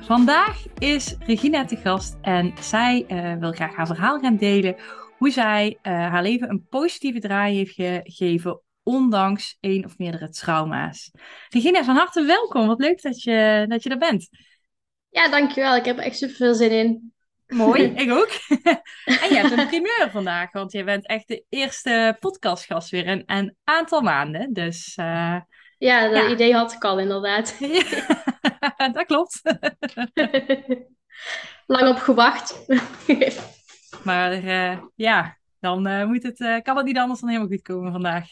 Vandaag is Regina te gast en zij uh, wil graag haar verhaal gaan delen. Hoe zij uh, haar leven een positieve draai heeft gegeven, ondanks één of meerdere trauma's. Regina, van harte welkom. Wat leuk dat je, dat je er bent. Ja, dankjewel. Ik heb er echt super veel zin in. Mooi, ik ook. en je hebt een primeur vandaag, want je bent echt de eerste podcastgast weer in een aantal maanden. Dus uh, ja, dat idee had ik al inderdaad. dat klopt. Lang op gewacht. maar uh, ja, dan uh, moet het, kan het niet anders dan helemaal goed komen vandaag.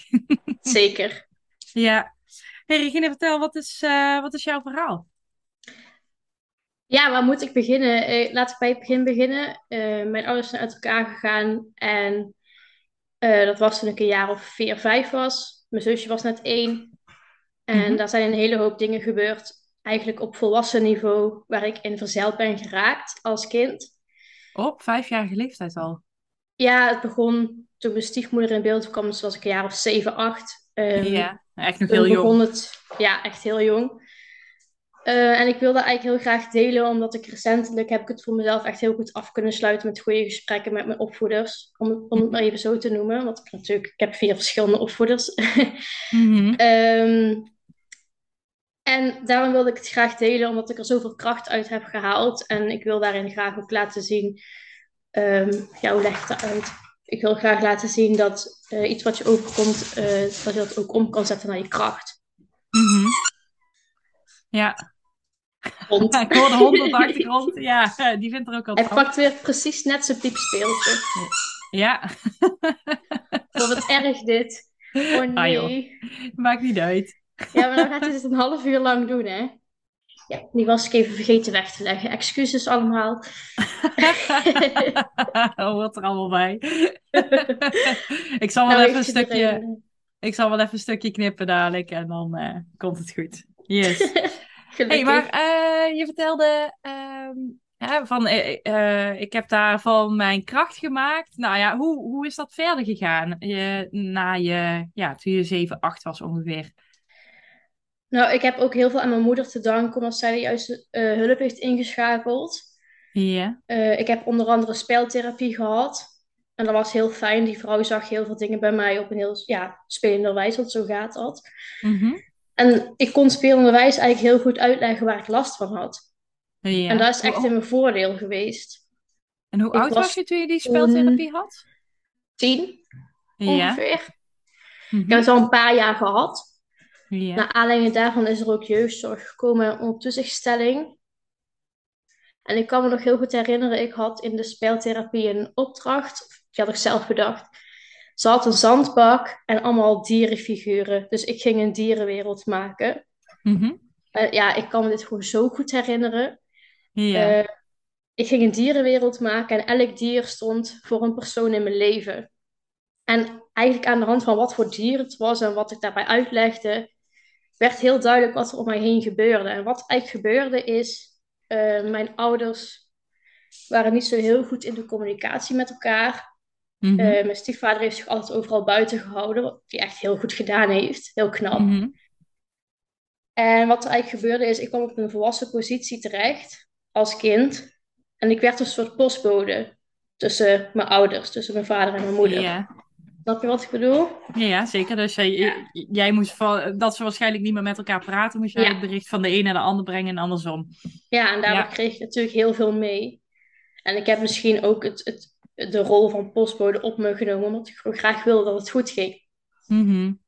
Zeker. Ja. Hey Regine, vertel, wat is, wat is jouw verhaal? Ja, waar moet ik beginnen? Eh, laat ik bij het begin beginnen. Eh, mijn ouders zijn uit elkaar gegaan en dat was toen ik een jaar of vier, vijf was. Mijn zusje was net één. En mm daar zijn een hele hoop dingen gebeurd, eigenlijk op volwassen niveau, waar ik in verzeild ben geraakt als kind. Op vijfjarige leeftijd al? Ja, het begon toen mijn stiefmoeder in beeld kwam, dus was ik een jaar of zeven, acht. Um, ja, echt nog heel jong. Het, ja, echt heel jong. Uh, en ik wilde eigenlijk heel graag delen, omdat ik recentelijk heb ik het voor mezelf echt heel goed af kunnen sluiten met goede gesprekken met mijn opvoeders. Om, om het maar even zo te noemen. Want ik natuurlijk, ik heb vier verschillende opvoeders. mm-hmm. um, en daarom wilde ik het graag delen, omdat ik er zoveel kracht uit heb gehaald. En ik wil daarin graag ook laten zien. Um, ja, hoe leg ik uit? Ik wil graag laten zien dat uh, iets wat je overkomt, uh, dat je dat ook om kan zetten naar je kracht. Mm-hmm. Ja, Hond. ik hoor de hond op de achtergrond. Ja, die vindt er ook al Hij pakt weer precies net zijn piepspeeltje. Ja. Wat erg dit. Oh ah, nee. Maakt niet uit. Ja, maar dan gaat hij het een half uur lang doen, hè? Ja, die was ik even vergeten weg te leggen. Excuses allemaal. Hoort er allemaal bij. ik zal wel nou, even een stukje... Ik zal wel even een stukje knippen dadelijk en dan uh, komt het goed. Yes. Hey, maar uh, je vertelde uh, van uh, ik heb daarvan mijn kracht gemaakt. Nou ja, hoe, hoe is dat verder gegaan je, na je, ja, toen je 7, 8 was ongeveer? Nou, ik heb ook heel veel aan mijn moeder te danken, omdat zij de juiste hulp heeft ingeschakeld. Ja. ik heb onder andere speltherapie gehad. En dat was heel fijn. Die vrouw zag heel veel dingen bij mij op een heel ja, spelende wijze, want zo gaat dat. Mm en ik kon spelenderwijs eigenlijk heel goed uitleggen waar ik last van had. Ja. En dat is echt in mijn voordeel geweest. En hoe oud was, je toen je die speltherapie had? Tien, ongeveer. Mm Ik heb het al een paar jaar gehad. Ja. Naar aanleiding daarvan is er ook jeugdzorg gekomen onder toezichtstelling. En ik kan me nog heel goed herinneren, ik had in de speltherapie een opdracht, die had ik zelf bedacht. Ze had een zandbak en allemaal dierenfiguren. Dus ik ging een dierenwereld maken. Mhm. Eh, ja, ik kan me dit gewoon zo goed herinneren. Ja. Uh, ik ging een dierenwereld maken en elk dier stond voor een persoon in mijn leven. En eigenlijk aan de hand van wat voor dier het was en wat ik daarbij uitlegde, werd heel duidelijk wat er om mij heen gebeurde. En wat eigenlijk gebeurde is, uh, mijn ouders waren niet zo heel goed in de communicatie met elkaar. Mm mijn stiefvader heeft zich altijd overal buiten gehouden, wat hij echt heel goed gedaan heeft. Heel knap. Mhm. En wat er eigenlijk gebeurde is, ik kwam op een volwassen positie terecht als kind. En ik werd een soort postbode tussen mijn ouders, tussen mijn vader en mijn moeder. Ja. Snap je wat ik bedoel? Ja, zeker. Dus jij, jij moest van, dat ze waarschijnlijk niet meer met elkaar praten, moest jij het bericht van de een naar de ander brengen en andersom. Ja, en daardoor kreeg ik natuurlijk heel veel mee. En ik heb misschien ook het, het de rol van postbode op me genomen, omdat ik gewoon graag wilde dat het goed ging. Mm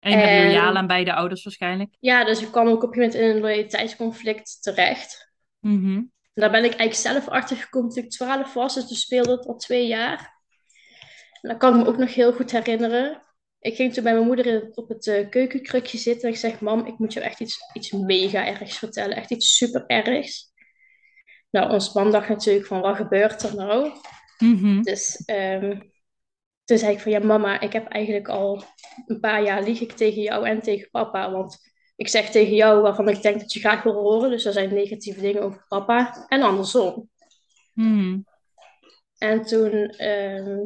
En je bent loyaal aan beide ouders waarschijnlijk? Ja, dus ik kwam ook op een moment in een loyaliteitsconflict terecht. Mm Daar ben ik eigenlijk zelf achter gekomen toen ik 12 was, dus toen speelde het al twee jaar. En dat kan ik me ook nog heel goed herinneren. Ik ging toen bij mijn moeder op het uh, keukenkrukje zitten en ik zeg, mam, ik moet je echt iets, iets mega ergs vertellen. Echt iets super ergs. nou, ons man dacht natuurlijk van, wat gebeurt er nou? Mhm. Dus um, toen zei ik van, ja mama, ik heb eigenlijk al een paar jaar lieg ik tegen jou en tegen papa. Want ik zeg tegen jou waarvan ik denk dat je graag wil horen. Dus er zijn negatieve dingen over papa. En andersom. Mhm. En toen um,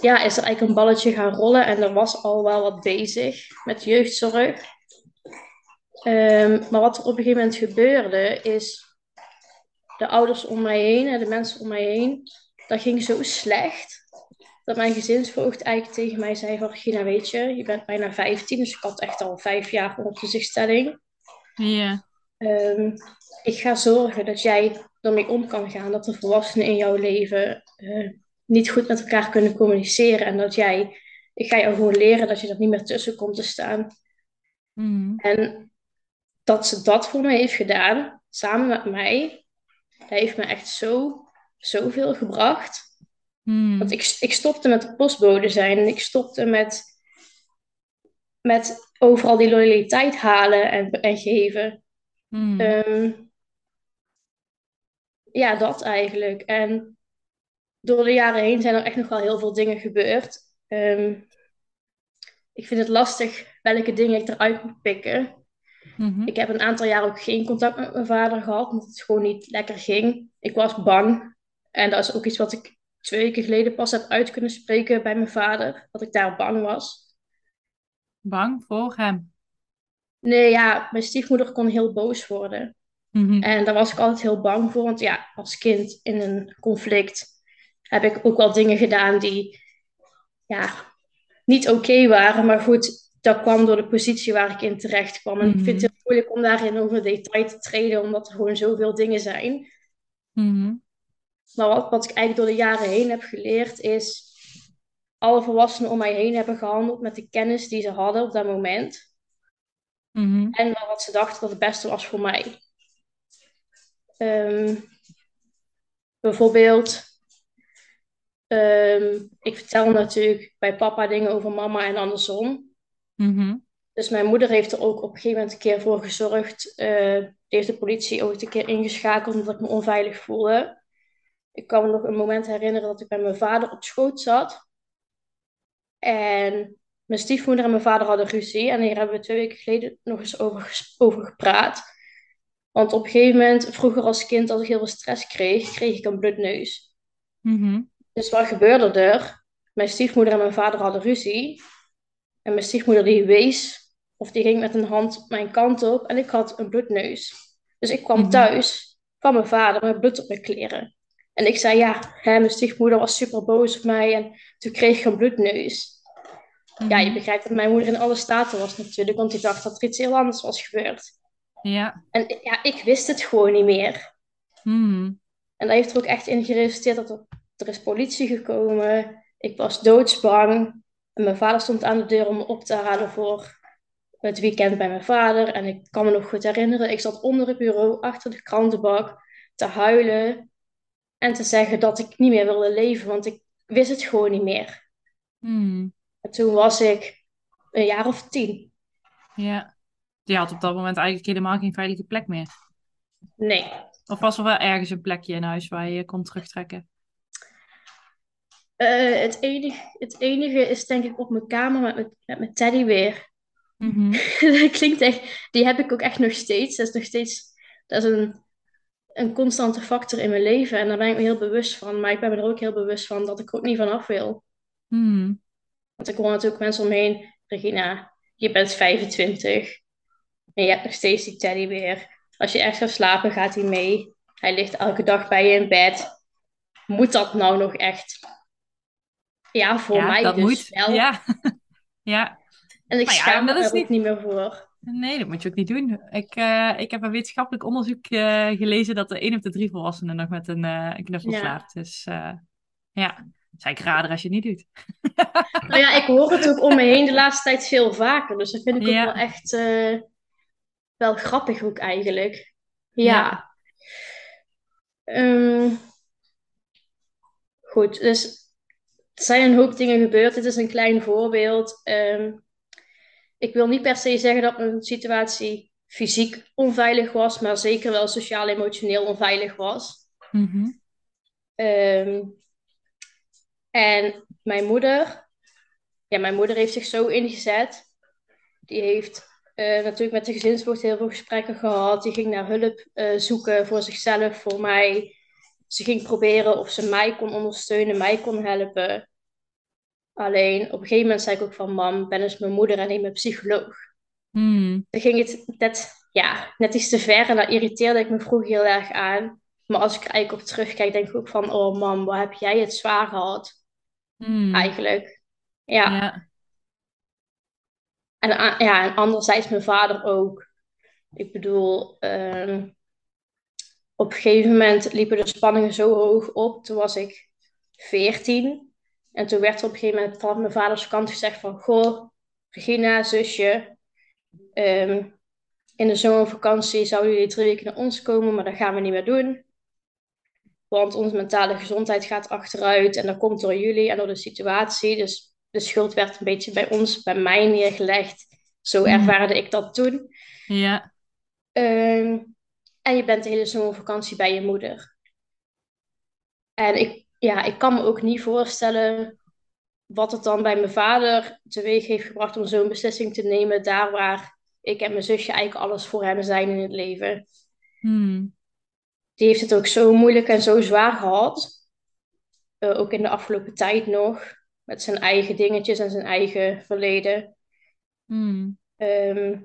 ja, is er eigenlijk een balletje gaan rollen. En er was al wel wat bezig met jeugdzorg. Um, maar wat er op een gegeven moment gebeurde, is de ouders om mij heen en de mensen om mij heen, dat ging zo slecht. Dat mijn gezinsvoogd eigenlijk tegen mij zei van, Gina, weet je, je bent bijna 15, dus ik had echt al vijf jaar onder toezichtstelling. Ja. Um, ik ga zorgen dat jij ermee om kan gaan, dat de volwassenen in jouw leven uh, niet goed met elkaar kunnen communiceren en dat jij, ik ga jou gewoon leren dat je er niet meer tussen komt te staan. Mm. En dat ze dat voor mij heeft gedaan, samen met mij, dat heeft me echt zo, zoveel gebracht. Mm. Want ik, ik stopte met de postbode zijn en ik stopte met, met overal die loyaliteit halen en, en geven. Mm. Um, ja, dat eigenlijk. En door de jaren heen zijn er echt nog wel heel veel dingen gebeurd. Um, ik vind het lastig welke dingen ik eruit moet pikken. Mm-hmm. Ik heb een aantal jaar ook geen contact met mijn vader gehad, omdat het gewoon niet lekker ging. Ik was bang. En dat is ook iets wat ik twee weken geleden pas heb uit kunnen spreken bij mijn vader, dat ik daar bang was. Bang voor hem? Nee, ja, mijn stiefmoeder kon heel boos worden. Mm-hmm. En daar was ik altijd heel bang voor, want ja, als kind in een conflict heb ik ook wel dingen gedaan die ja, niet oké waren. Maar goed, dat kwam door de positie waar ik in terecht kwam. En Mhm. ik vind het heel moeilijk om daarin over detail te treden, omdat er gewoon zoveel dingen zijn. Mhm. Maar wat, wat ik eigenlijk door de jaren heen heb geleerd is... Alle volwassenen om mij heen hebben gehandeld met de kennis die ze hadden op dat moment. Mhm. En wat ze dachten dat het beste was voor mij. Ehm, bijvoorbeeld, ehm, ik vertel natuurlijk bij papa dingen over mama en andersom. Mhm. Dus mijn moeder heeft er ook op een gegeven moment een keer voor gezorgd. die heeft de politie ook een keer ingeschakeld omdat ik me onveilig voelde. Ik kan me nog een moment herinneren dat ik bij mijn vader op schoot zat. En mijn stiefmoeder en mijn vader hadden ruzie. En hier hebben we twee weken geleden nog eens over, over gepraat. Want op een gegeven moment, vroeger als kind, als ik heel veel stress kreeg, kreeg ik een bloedneus. Mhm. Dus wat gebeurde er? Mijn stiefmoeder en mijn vader hadden ruzie. En mijn stiefmoeder die wees, of die ging met een hand mijn kant op. En ik had een bloedneus. Dus ik kwam Mhm. thuis van mijn vader met bloed op mijn kleren. En ik zei, ja, hè, mijn stiefmoeder was super boos op mij. En toen kreeg ik een bloedneus. Ja, je Mhm. begrijpt dat mijn moeder in alle staten was natuurlijk. Want die dacht dat er iets heel anders was gebeurd. Ja. En ja, ik wist het gewoon niet meer. Mhm. En dat heeft er ook echt in geresulteerd dat er, er is politie gekomen. Ik was doodsbang. En mijn vader stond aan de deur om me op te halen voor het weekend bij mijn vader. En ik kan me nog goed herinneren, ik zat onder het bureau achter de krantenbak te huilen. En te zeggen dat ik niet meer wilde leven, want ik wist het gewoon niet meer. Mhm. En toen was ik een jaar of tien. Ja. Je had op dat moment eigenlijk helemaal geen veilige plek meer. Nee. Of was er wel ergens een plekje in huis waar je je kon terugtrekken? Eh, het, enige, het enige is denk ik op mijn kamer met, mijn- met mijn teddybeer. Mhm. dat klinkt echt, die heb ik ook echt nog steeds. Dat is nog steeds, dat is een, een constante factor in mijn leven. En daar ben ik me heel bewust van. Maar ik ben me er ook heel bewust van dat ik er ook niet vanaf wil. Mhm. Want ik hoor natuurlijk mensen omheen. Regina, je bent 25. En je hebt nog steeds die teddybeer. Als je echt gaat slapen, gaat hij mee. Hij ligt elke dag bij je in bed. Moet dat nou nog echt? Ja, voor Ja, mij dat dus moet. wel. Ja. ja. En ik schaam me dat is niet- niet meer voor. Nee, dat moet je ook niet doen. Ik, eh, ik heb een wetenschappelijk onderzoek eh, gelezen dat de 1 op de 3 volwassenen nog met een, eh, een knuffel Ja. slaapt. Dus ja, zou ik raden als je het niet doet. Nou ja, ik hoor het ook om me heen de laatste tijd veel vaker. Dus dat vind ik ook wel echt wel grappig ook eigenlijk. Ja. Ja. Ehm, goed, dus er zijn een hoop dingen gebeurd. Dit is een klein voorbeeld. Ehm, ik wil niet per se zeggen dat mijn situatie fysiek onveilig was, maar zeker wel sociaal-emotioneel onveilig was. Mhm. Ehm, en mijn moeder, ja, mijn moeder heeft zich zo ingezet. Die heeft uh, natuurlijk met de gezinsvoogd heel veel gesprekken gehad. Die ging naar hulp uh, zoeken voor zichzelf, voor mij. Ze ging proberen of ze mij kon ondersteunen, mij kon helpen. Alleen op een gegeven moment zei ik ook van, mam, ben eens mijn moeder en niet mijn psycholoog. Hmm. Dan ging het net, ja, net iets te ver en daar irriteerde ik me vroeger heel erg aan. Maar als ik er eigenlijk op terugkijk, denk ik ook van, oh mam, waar heb jij het zwaar gehad? Hmm. Eigenlijk. Ja. ja. En, ja, en anderzijds mijn vader ook. Ik bedoel, ehm, op een gegeven moment liepen de spanningen zo hoog op. Toen was ik 14. En toen werd er op een gegeven moment van mijn vaders kant gezegd van... Goh, Regina, zusje, ehm, in de zomervakantie zouden jullie drie weken naar ons komen, maar dat gaan we niet meer doen. Want onze mentale gezondheid gaat achteruit en dat komt door jullie en door de situatie. Dus de schuld werd een beetje bij ons, bij mij neergelegd. Zo mhm. ervaarde ik dat toen. Ja. Ehm, en je bent de hele zomervakantie bij je moeder. En ik, ja, ik kan me ook niet voorstellen wat het dan bij mijn vader teweeg heeft gebracht om zo'n beslissing te nemen, daar waar ik en mijn zusje eigenlijk alles voor hem zijn in het leven. Hmm. Die heeft het ook zo moeilijk en zo zwaar gehad. Uh, ook in de afgelopen tijd nog. Met zijn eigen dingetjes en zijn eigen verleden. Hmm. Ehm,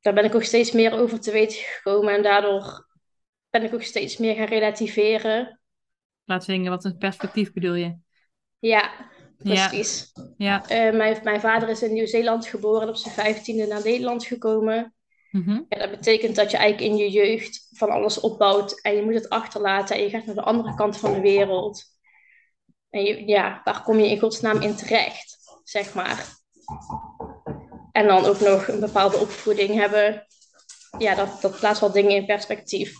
daar ben ik ook steeds meer over te weten gekomen. En daardoor ben ik ook steeds meer gaan relativeren. Laat zien, wat een perspectief bedoel je? Ja, precies. Ja. ja. Uh, mijn, mijn vader is in Nieuw-Zeeland geboren en op zijn vijftiende naar Nederland gekomen. Mm dat betekent dat je eigenlijk in je jeugd van alles opbouwt en je moet het achterlaten en je gaat naar de andere kant van de wereld. En je, ja, waar kom je in godsnaam in terecht, zeg maar. En dan ook nog een bepaalde opvoeding hebben. Ja, dat, dat plaatst wel dingen in perspectief.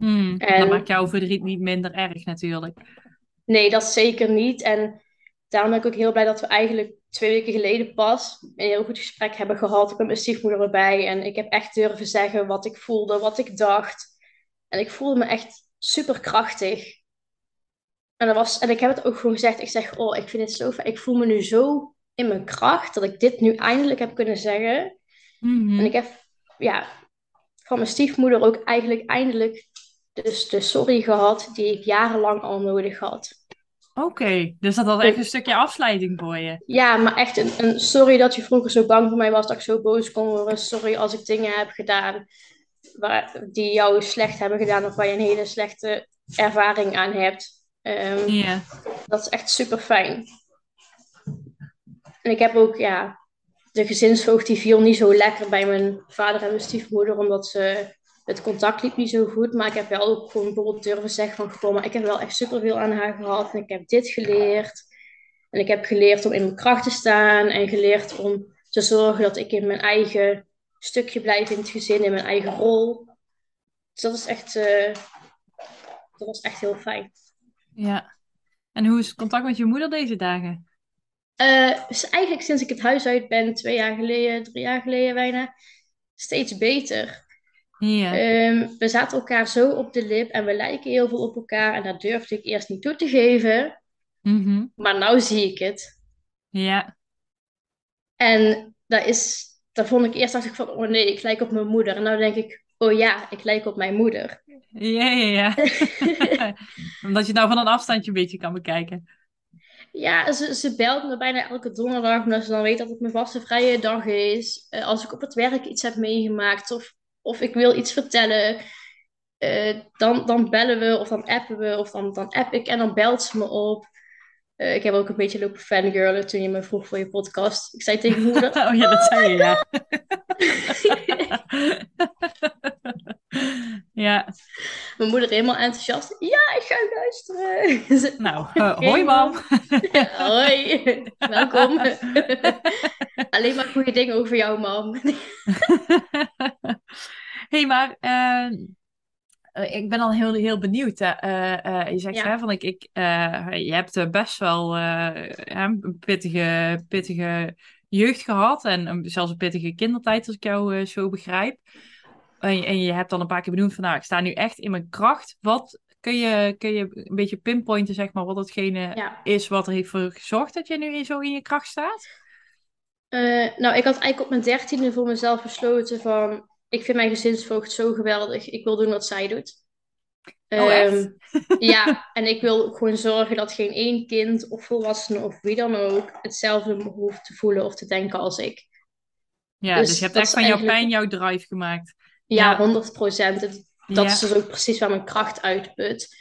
Mm, en, dat maakt jouw verdriet niet minder erg natuurlijk. Nee, dat zeker niet. En daarom ben ik ook heel blij dat we eigenlijk twee weken geleden pas een heel goed gesprek hebben gehad. Ik met mijn stiefmoeder erbij. En ik heb echt durven zeggen wat ik voelde, wat ik dacht. En ik voelde me echt super krachtig. En, dat was, en ik heb het ook gewoon gezegd. Ik zeg, oh, ik vind het zo fijn. Ik voel me nu zo in mijn kracht dat ik dit nu eindelijk heb kunnen zeggen. Mhm. En ik heb ja, van mijn stiefmoeder ook eigenlijk eindelijk dus de sorry gehad die ik jarenlang al nodig had. Oké, dus dat was echt een stukje afsluiting voor je. Ja, maar echt een, een, sorry dat je vroeger zo bang voor mij was, dat ik zo boos kon worden. Sorry als ik dingen heb gedaan waar, die jou slecht hebben gedaan of waar je een hele slechte ervaring aan hebt. Um, Dat is echt super fijn. En ik heb ook, ja, de gezinsvoogd die viel niet zo lekker bij mijn vader en mijn stiefmoeder, omdat ze het contact liep niet zo goed, maar ik heb wel ook gewoon bijvoorbeeld durven zeggen van, goh, maar ik heb wel echt superveel aan haar gehad en ik heb dit geleerd. En ik heb geleerd om in mijn kracht te staan en geleerd om te zorgen dat ik in mijn eigen stukje blijf in het gezin, in mijn eigen rol. Dus dat is echt, uh, dat was echt heel fijn. Ja. En hoe is het contact met je moeder deze dagen? Uh, dus eigenlijk sinds ik het huis uit ben, twee jaar geleden, drie jaar geleden bijna, steeds beter. Ja. Ehm, we zaten elkaar zo op de lip en we lijken heel veel op elkaar. En dat durfde ik eerst niet toe te geven. Mhm. Maar nu zie ik het. Ja. En dat is, dat vond ik eerst dacht ik van, oh nee, ik lijk op mijn moeder. En nu denk ik, oh ja, ik lijk op mijn moeder. Ja, ja, ja. Omdat je nou van een afstandje een beetje kan bekijken. Ja, ze, ze belt me bijna elke donderdag, omdat ze dan weet dat het mijn vaste vrije dag is. Uh, als ik op het werk iets heb meegemaakt of of ik wil iets vertellen, uh, dan, dan bellen we of dan appen we of dan, dan app ik en dan belt ze me op. Uh, ik heb ook een beetje lopen fangirlen toen je me vroeg voor je podcast. Ik zei tegen moeder... oh ja, dat zei je, ja. ja. Mijn moeder helemaal enthousiast. Ja, ik ga luisteren. nou, uh, hoi mam. hoi, welkom. Alleen maar goede dingen over jou, mam hey, maar uh, ik ben al heel, heel benieuwd. Uh, je zegt hè, van ik, ik je hebt best wel een pittige, pittige jeugd gehad en zelfs een pittige kindertijd, als ik jou zo begrijp. en, en je hebt dan een paar keer benoemd van nou, ik sta nu echt in mijn kracht. Wat kun je, kun je een beetje pinpointen, zeg maar, wat datgene is wat er heeft voor gezorgd dat je nu zo in je kracht staat? Uh, nou, ik had eigenlijk op mijn dertiende voor mezelf besloten van, ik vind mijn gezinsvoogd zo geweldig, ik wil doen wat zij doet. Oh, um, ja, en ik wil gewoon zorgen dat geen één kind of volwassene of wie dan ook hetzelfde hoeft te voelen of te denken als ik. Ja, dus, dus je hebt echt van jouw pijn jouw drive gemaakt. Ja, honderd procent. Dat is dus ook precies waar mijn kracht uitput.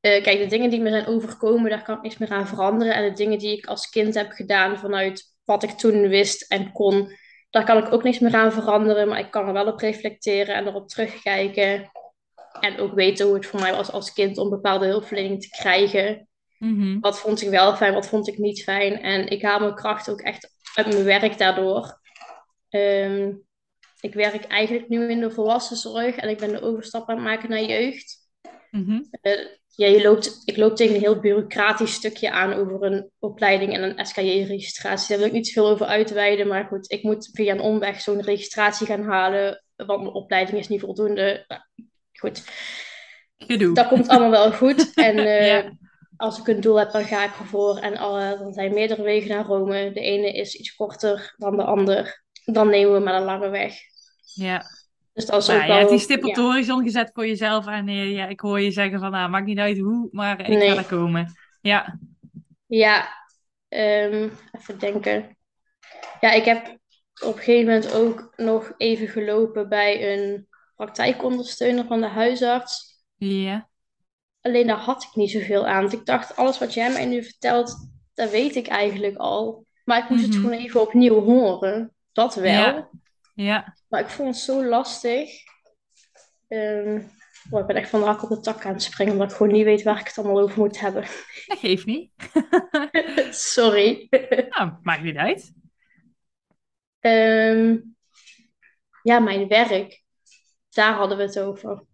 Uh, kijk, de dingen die me zijn overkomen, daar kan ik niks meer aan veranderen. En de dingen die ik als kind heb gedaan vanuit wat ik toen wist en kon, daar kan ik ook niks meer aan veranderen. Maar ik kan er wel op reflecteren en erop terugkijken. En ook weten hoe het voor mij was als kind om bepaalde hulpverlening te krijgen. Mhm. Wat vond ik wel fijn, wat vond ik niet fijn. En ik haal mijn kracht ook echt uit mijn werk daardoor. Ehm, ik werk eigenlijk nu in de volwassenzorg en ik ben de overstap aan het maken naar jeugd. Mhm. Eh, ja, je loopt, ik loop tegen een heel bureaucratisch stukje aan over een opleiding en een SKJ-registratie. Daar wil ik niet zoveel over uitweiden, maar goed, ik moet via een omweg zo'n registratie gaan halen, want mijn opleiding is niet voldoende. Nou, goed. Gedoe. Dat komt allemaal wel goed. En uh, als ik een doel heb, dan ga ik ervoor. En uh, er zijn meerdere wegen naar Rome. De ene is iets korter dan de ander. Dan nemen we maar een lange weg. Ja. Dus dat is ja, ook wel, je hebt die stip op de horizon gezet voor jezelf. En uh, ja, ik hoor je zeggen van, nou, maakt niet uit hoe, maar ik nee. ga er komen. Ja. Ja. Um, even denken. Ja, ik heb op een gegeven moment ook nog even gelopen bij een praktijkondersteuner van de huisarts. Ja. Alleen daar had ik niet zoveel aan. Want ik dacht, alles wat jij mij nu vertelt, dat weet ik eigenlijk al. Maar ik moest het Mhm. gewoon even opnieuw horen. Dat wel. Ja. Ja. Maar ik vond het zo lastig. Ehm, oh, ik ben echt van de hak op de tak aan het springen, omdat ik gewoon niet weet waar ik het allemaal over moet hebben. Dat geeft niet. Sorry. nou, maakt niet uit. Ehm, ja, mijn werk. Daar hadden we het over.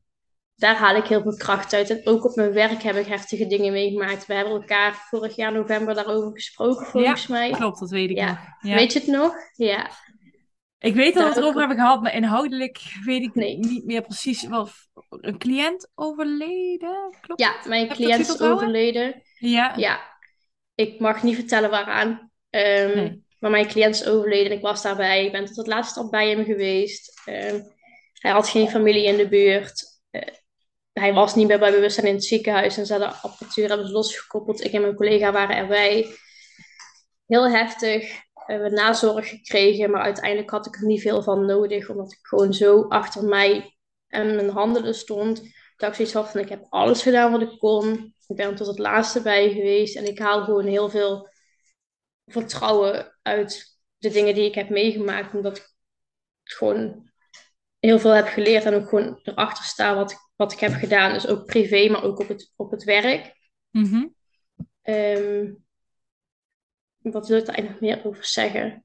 Daar haal ik heel veel kracht uit. En ook op mijn werk heb ik heftige dingen meegemaakt. We hebben elkaar vorig jaar november daarover gesproken, volgens ja, mij. klopt, dat weet ik Ja. nog. Ja. Weet je het nog? Ja. Ik weet dat we het erover hebben gehad, maar inhoudelijk weet ik Nee. niet meer precies. Wel, een cliënt overleden? Klopt Ja, mijn Heb cliënt is overleden. Ja. Ja, ik mag niet vertellen waaraan. Nee. Maar mijn cliënt is overleden en ik was daarbij. Ik ben tot het laatste op bij hem geweest. Ehm, hij had geen familie in de buurt. Eh, hij was niet meer bij bewustzijn in het ziekenhuis. En ze hadden de apparatuur hebben ze losgekoppeld. Ik en mijn collega waren erbij. Heel heftig. Hebben nazorg gekregen, maar uiteindelijk had ik er niet veel van nodig. Omdat ik gewoon zo achter mij en mijn handelen stond. Dat ik zoiets had van, ik heb alles gedaan wat ik kon. Ik ben er tot het laatste bij geweest. En ik haal gewoon heel veel vertrouwen uit de dingen die ik heb meegemaakt. Omdat ik gewoon heel veel heb geleerd en ook gewoon erachter sta wat, wat ik heb gedaan. Dus ook privé, maar ook op het, op het werk. Mhm. Ehm, wat wil ik daar eigenlijk nog meer over zeggen?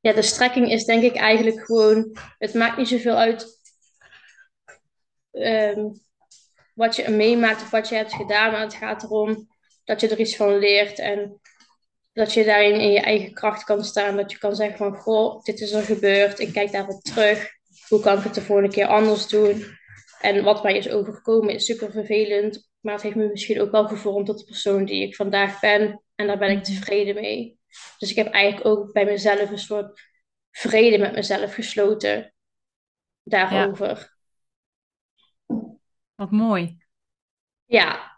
Ja, de strekking is denk ik eigenlijk gewoon... Het maakt niet zoveel uit ehm, wat je meemaakt of wat je hebt gedaan. Maar het gaat erom dat je er iets van leert. En dat je daarin in je eigen kracht kan staan. Dat je kan zeggen van, goh, dit is er gebeurd. Ik kijk daarop terug. Hoe kan ik het de volgende keer anders doen? En wat mij is overgekomen is super vervelend. Maar het heeft me misschien ook wel gevormd tot de persoon die ik vandaag ben. En daar ben ik tevreden mee. Dus ik heb eigenlijk ook bij mezelf een soort vrede met mezelf gesloten. Daarover. Wat mooi. Ja,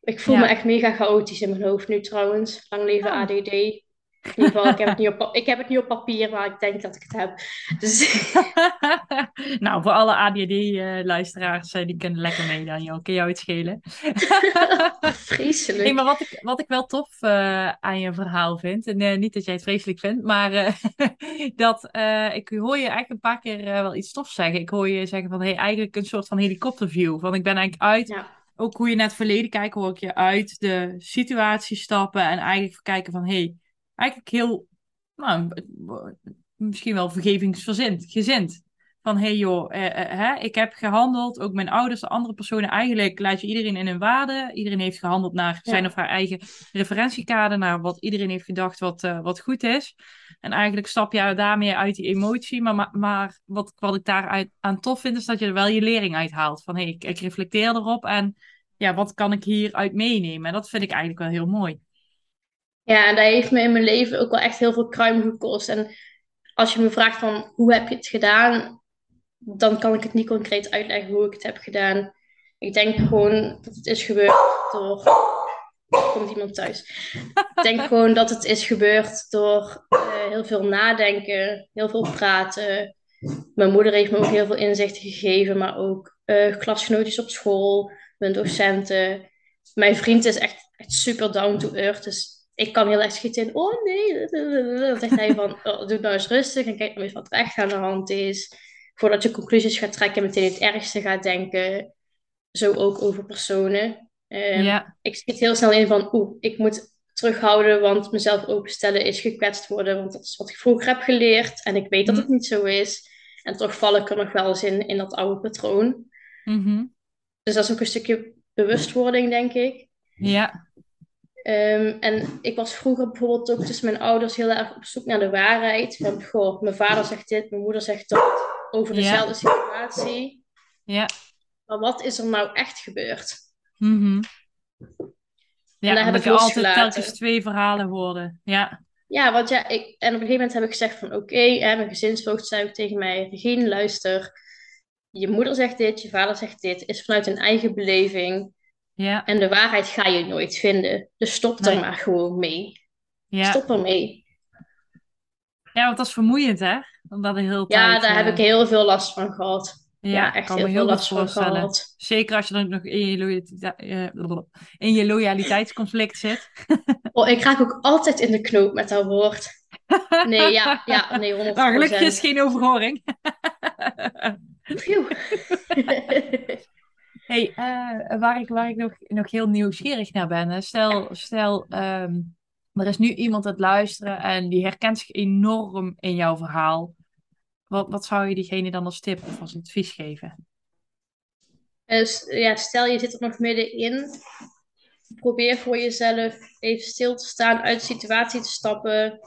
ik voel Ja. me echt mega chaotisch in mijn hoofd nu trouwens. Lang leven Oh. ADD. In ieder geval, ik heb, het niet op, ik heb het niet op papier, maar ik denk dat ik het heb. Dus nou, voor alle ADD-luisteraars, die kunnen lekker mee dan, joh. Kun jou iets schelen? vreselijk. Nee, maar wat ik, wat ik wel tof eh, aan je verhaal vind, en eh, niet dat jij het vreselijk vindt, maar eh, dat eh, ik hoor je eigenlijk een paar keer eh, wel iets tofs zeggen. Ik hoor je zeggen van, hey, eigenlijk een soort van helikopterview. Van, ik ben eigenlijk uit, Ja, ook hoe je naar het verleden kijkt, hoor ik je uit de situatie stappen en eigenlijk kijken van, hey, eigenlijk heel, nou, misschien wel vergevingsverzind, gezind. Van hey joh, eh, eh, ik heb gehandeld. Ook mijn ouders, de andere personen. Eigenlijk laat je iedereen in hun waarde. Iedereen heeft gehandeld naar zijn of haar eigen referentiekader. Naar wat iedereen heeft gedacht wat, uh, wat goed is. En eigenlijk stap je daarmee uit die emotie. Maar, maar, maar wat, wat ik daar aan tof vind, is dat je er wel je lering uit haalt. Van hey, ik, ik reflecteer erop. En ja, wat kan ik hieruit meenemen? En dat vind ik eigenlijk wel heel mooi. Ja, en dat heeft me in mijn leven ook wel echt heel veel kruim gekost. En als je me vraagt van hoe heb je het gedaan, dan kan ik het niet concreet uitleggen hoe ik het heb gedaan. Ik denk gewoon dat het is gebeurd door. Er komt iemand thuis. ik denk gewoon dat het is gebeurd door uh, heel veel nadenken, heel veel praten. Mijn moeder heeft me ook heel veel inzichten gegeven, maar ook uh, klasgenootjes op school, mijn docenten. Mijn vriend is echt, echt super down to earth. Dus ik kan heel erg schieten in, oh nee. Dan zegt hij van, oh, doe nou eens rustig en kijk nou eens wat er echt aan de hand is. Voordat je conclusies gaat trekken en meteen het ergste gaat denken. Zo ook over personen. Um, ja. Ik schiet heel snel in van, oeh, ik moet terughouden, want mezelf openstellen is gekwetst worden. Want dat is wat ik vroeger heb geleerd en ik weet dat het mhm. niet zo is. En toch val ik er nog wel eens in, in dat oude patroon. Mm Dus dat is ook een stukje bewustwording, denk ik. Ja. Um, en ik was vroeger bijvoorbeeld ook tussen mijn ouders heel erg op zoek naar de waarheid. Van, goh, mijn vader zegt dit, mijn moeder zegt dat over dezelfde situatie. Ja. Maar wat is er nou echt gebeurd? Mm Ja, en heb ik altijd telkens twee verhalen hoorde. Ja. Ja, want ja, ik, en op een gegeven moment heb ik gezegd van oké, okay, mijn gezinsvoogd zei ook tegen mij, Regine, luister, je moeder zegt dit, je vader zegt dit, is vanuit een eigen beleving. Ja. En de waarheid ga je nooit vinden. Dus stop er maar gewoon mee. Ja. Stop ermee. Ja, want dat is vermoeiend, hè? Omdat heel ja, daar heb ik eh, heel veel last van gehad. Ja, echt heel, veel last van gehad. Zeker als je dan nog in je, uh, in je loyaliteitsconflict zit. oh, ik raak ook altijd in de knoop met dat woord. Nee, ja, ja nee, 100%. Maar gelukkig is geen overhoring. hey, uh, waar ik, waar ik nog, nog heel nieuwsgierig naar ben. Stel, stel um, er is nu iemand aan het luisteren en die herkent zich enorm in jouw verhaal. Wat, wat zou je diegene dan als tip of als advies geven? Dus, ja, stel je zit er nog middenin. Probeer voor jezelf even stil te staan, uit de situatie te stappen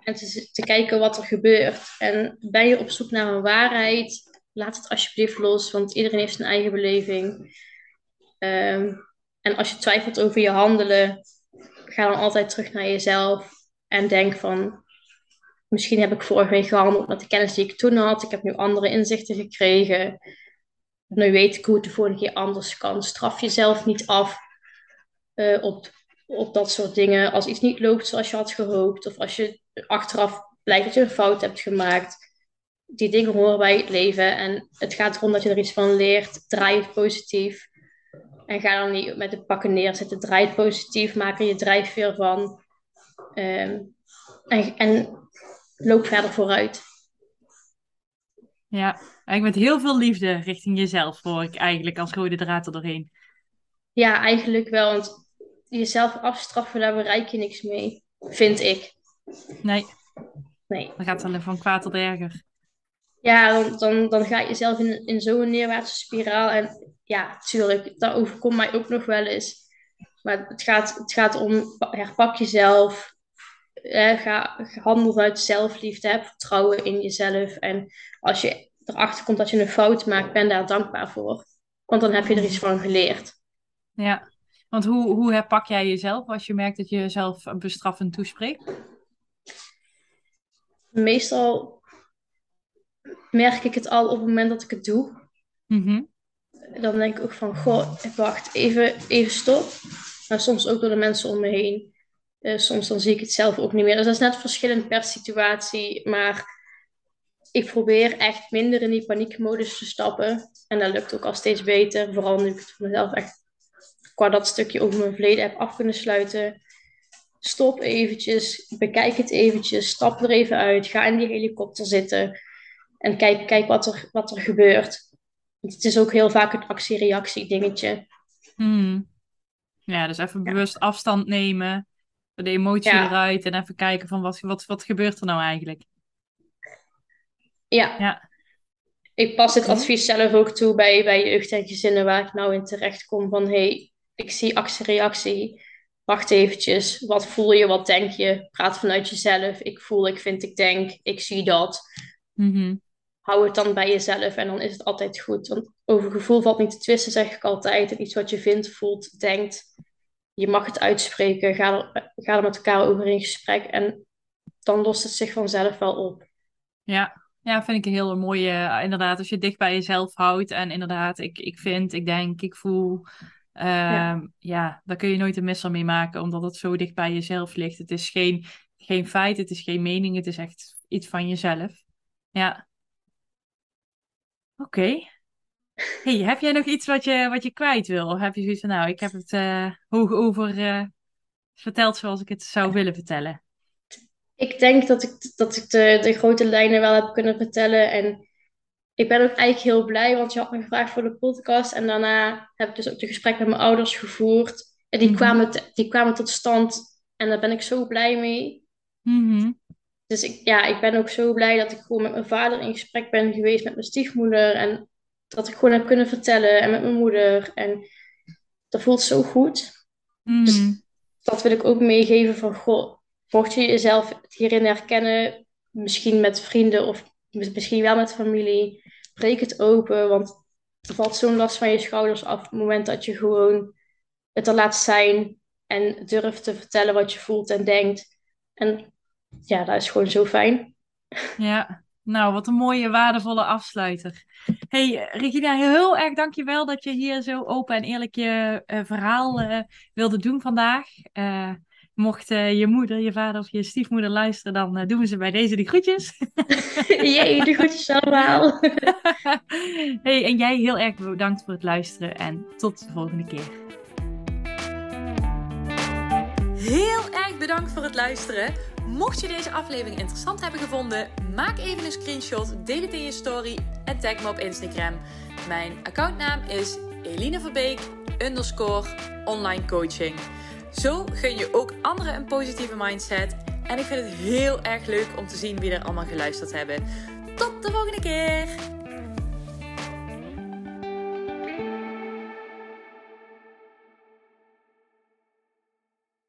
en te kijken wat er gebeurt. En ben je op zoek naar een waarheid? Laat het alsjeblieft los, want iedereen heeft zijn eigen beleving. Ehm, en als je twijfelt over je handelen, ga dan altijd terug naar jezelf en denk van, misschien heb ik vorige week gehandeld met de kennis die ik toen had. Ik heb nu andere inzichten gekregen. Nu weet ik hoe het de volgende keer anders kan. Straf jezelf niet af uh, op, op dat soort dingen. Als iets niet loopt zoals je had gehoopt, of als je achteraf blijkt dat je een fout hebt gemaakt. Die dingen horen bij het leven en het gaat erom dat je er iets van leert. Draai het positief. En ga dan niet met de pakken neerzetten. Draai het positief, maak er je drijfveer van. Um, en, en loop verder vooruit. Ja, eigenlijk met heel veel liefde richting jezelf, hoor ik eigenlijk als rode draad er doorheen. Ja, eigenlijk wel. Want jezelf afstraffen, daar bereik je niks mee, vind ik. Nee. Nee. Dan gaat het alleen van kwaad tot erger. Ja, dan, dan, dan ga je jezelf in, in zo'n neerwaartse spiraal. En ja, tuurlijk, dat overkomt mij ook nog wel eens. Maar het gaat, het gaat om herpak jezelf. Eh, ga, handel vanuit zelfliefde. Heb vertrouwen in jezelf. En als je erachter komt dat je een fout maakt, ben daar dankbaar voor. Want dan heb je er iets van geleerd. Ja, want hoe, hoe herpak jij jezelf als je merkt dat je jezelf bestraffend toespreekt? Meestal merk ik het al op het moment dat ik het doe. Mm Dan denk ik ook van, goh, wacht, even, even stop. Maar soms ook door de mensen om me heen. Uh, soms dan zie ik het zelf ook niet meer. Dus dat is net verschillend per situatie. Maar ik probeer echt minder in die paniekmodus te stappen. En dat lukt ook al steeds beter. Vooral nu ik het voor mezelf echt qua dat stukje over mijn verleden heb af kunnen sluiten. Stop eventjes, bekijk het eventjes, stap er even uit, ga in die helikopter zitten en kijk, kijk wat, er, wat er gebeurt. Want het is ook heel vaak een actie-reactie dingetje. Hmm. Ja, dus even bewust afstand nemen de emotie eruit en even kijken van wat, wat, wat gebeurt er nou eigenlijk. Ja. ja. ik pas dit advies zelf ook toe bij, bij jeugd en gezinnen waar ik nou in terecht kom. Van hey, ik zie actie-reactie. Wacht eventjes. Wat voel je? Wat denk je? Praat vanuit jezelf. Ik voel, ik vind, ik denk. Ik zie dat. Mm Hou het dan bij jezelf en dan is het altijd goed. Want over gevoel valt niet te twisten, zeg ik altijd. En iets wat je vindt, voelt, denkt. Je mag het uitspreken. Ga er, ga er met elkaar over in gesprek. En dan lost het zich vanzelf wel op. Ja, ja, vind ik een heel mooie. Eh, inderdaad, als je dicht bij jezelf houdt en inderdaad, ik, ik vind, ik denk, ik voel. ja. Ehm, ja, daar kun je nooit een misser mee maken, omdat het zo dicht bij jezelf ligt. Het is geen, geen feit, het is geen mening, het is echt iets van jezelf. Ja. Oké. Hey, heb jij nog iets wat je, wat je kwijt wil? Of heb je zoiets van, nou, ik heb het uh, hoog over uh, verteld zoals ik het zou willen vertellen? ik denk dat ik, dat ik de, de grote lijnen wel heb kunnen vertellen. En ik ben ook eigenlijk heel blij, want je had me gevraagd voor de podcast. En daarna heb ik dus ook de gesprek met mijn ouders gevoerd. En die, mhm. kwamen, die kwamen tot stand. En daar ben ik zo blij mee. Mhm. Dus ik, ja, ik ben ook zo blij dat ik gewoon met mijn vader in gesprek ben geweest, met mijn stiefmoeder. En dat ik gewoon heb kunnen vertellen en met mijn moeder. En dat voelt zo goed. Dus mhm. dat wil ik ook meegeven van, goh, mocht je jezelf hierin herkennen, misschien met vrienden of misschien wel met familie, breek het open, want er valt zo'n last van je schouders af op het moment dat je gewoon het er laat zijn en durft te vertellen wat je voelt en denkt. En ja, dat is gewoon zo fijn. Ja, nou, wat een mooie, waardevolle afsluiter. Hey, Regina, heel erg dankjewel dat je hier zo open en eerlijk je uh, verhaal uh, wilde doen vandaag. Uh, Mocht uh, je moeder, je vader of je stiefmoeder luisteren, dan uh, doen we ze bij deze de groetjes. Jee, de groetjes allemaal. hey, en jij heel erg bedankt voor het luisteren en tot de volgende keer. Heel erg bedankt voor het luisteren. Mocht je deze aflevering interessant hebben gevonden, maak even een screenshot, deel het in je story en tag me op Instagram. Mijn accountnaam is Eline underscore online coaching. Zo gun je ook anderen een positieve mindset. En ik vind het heel erg leuk om te zien wie er allemaal geluisterd hebben. Tot de volgende keer!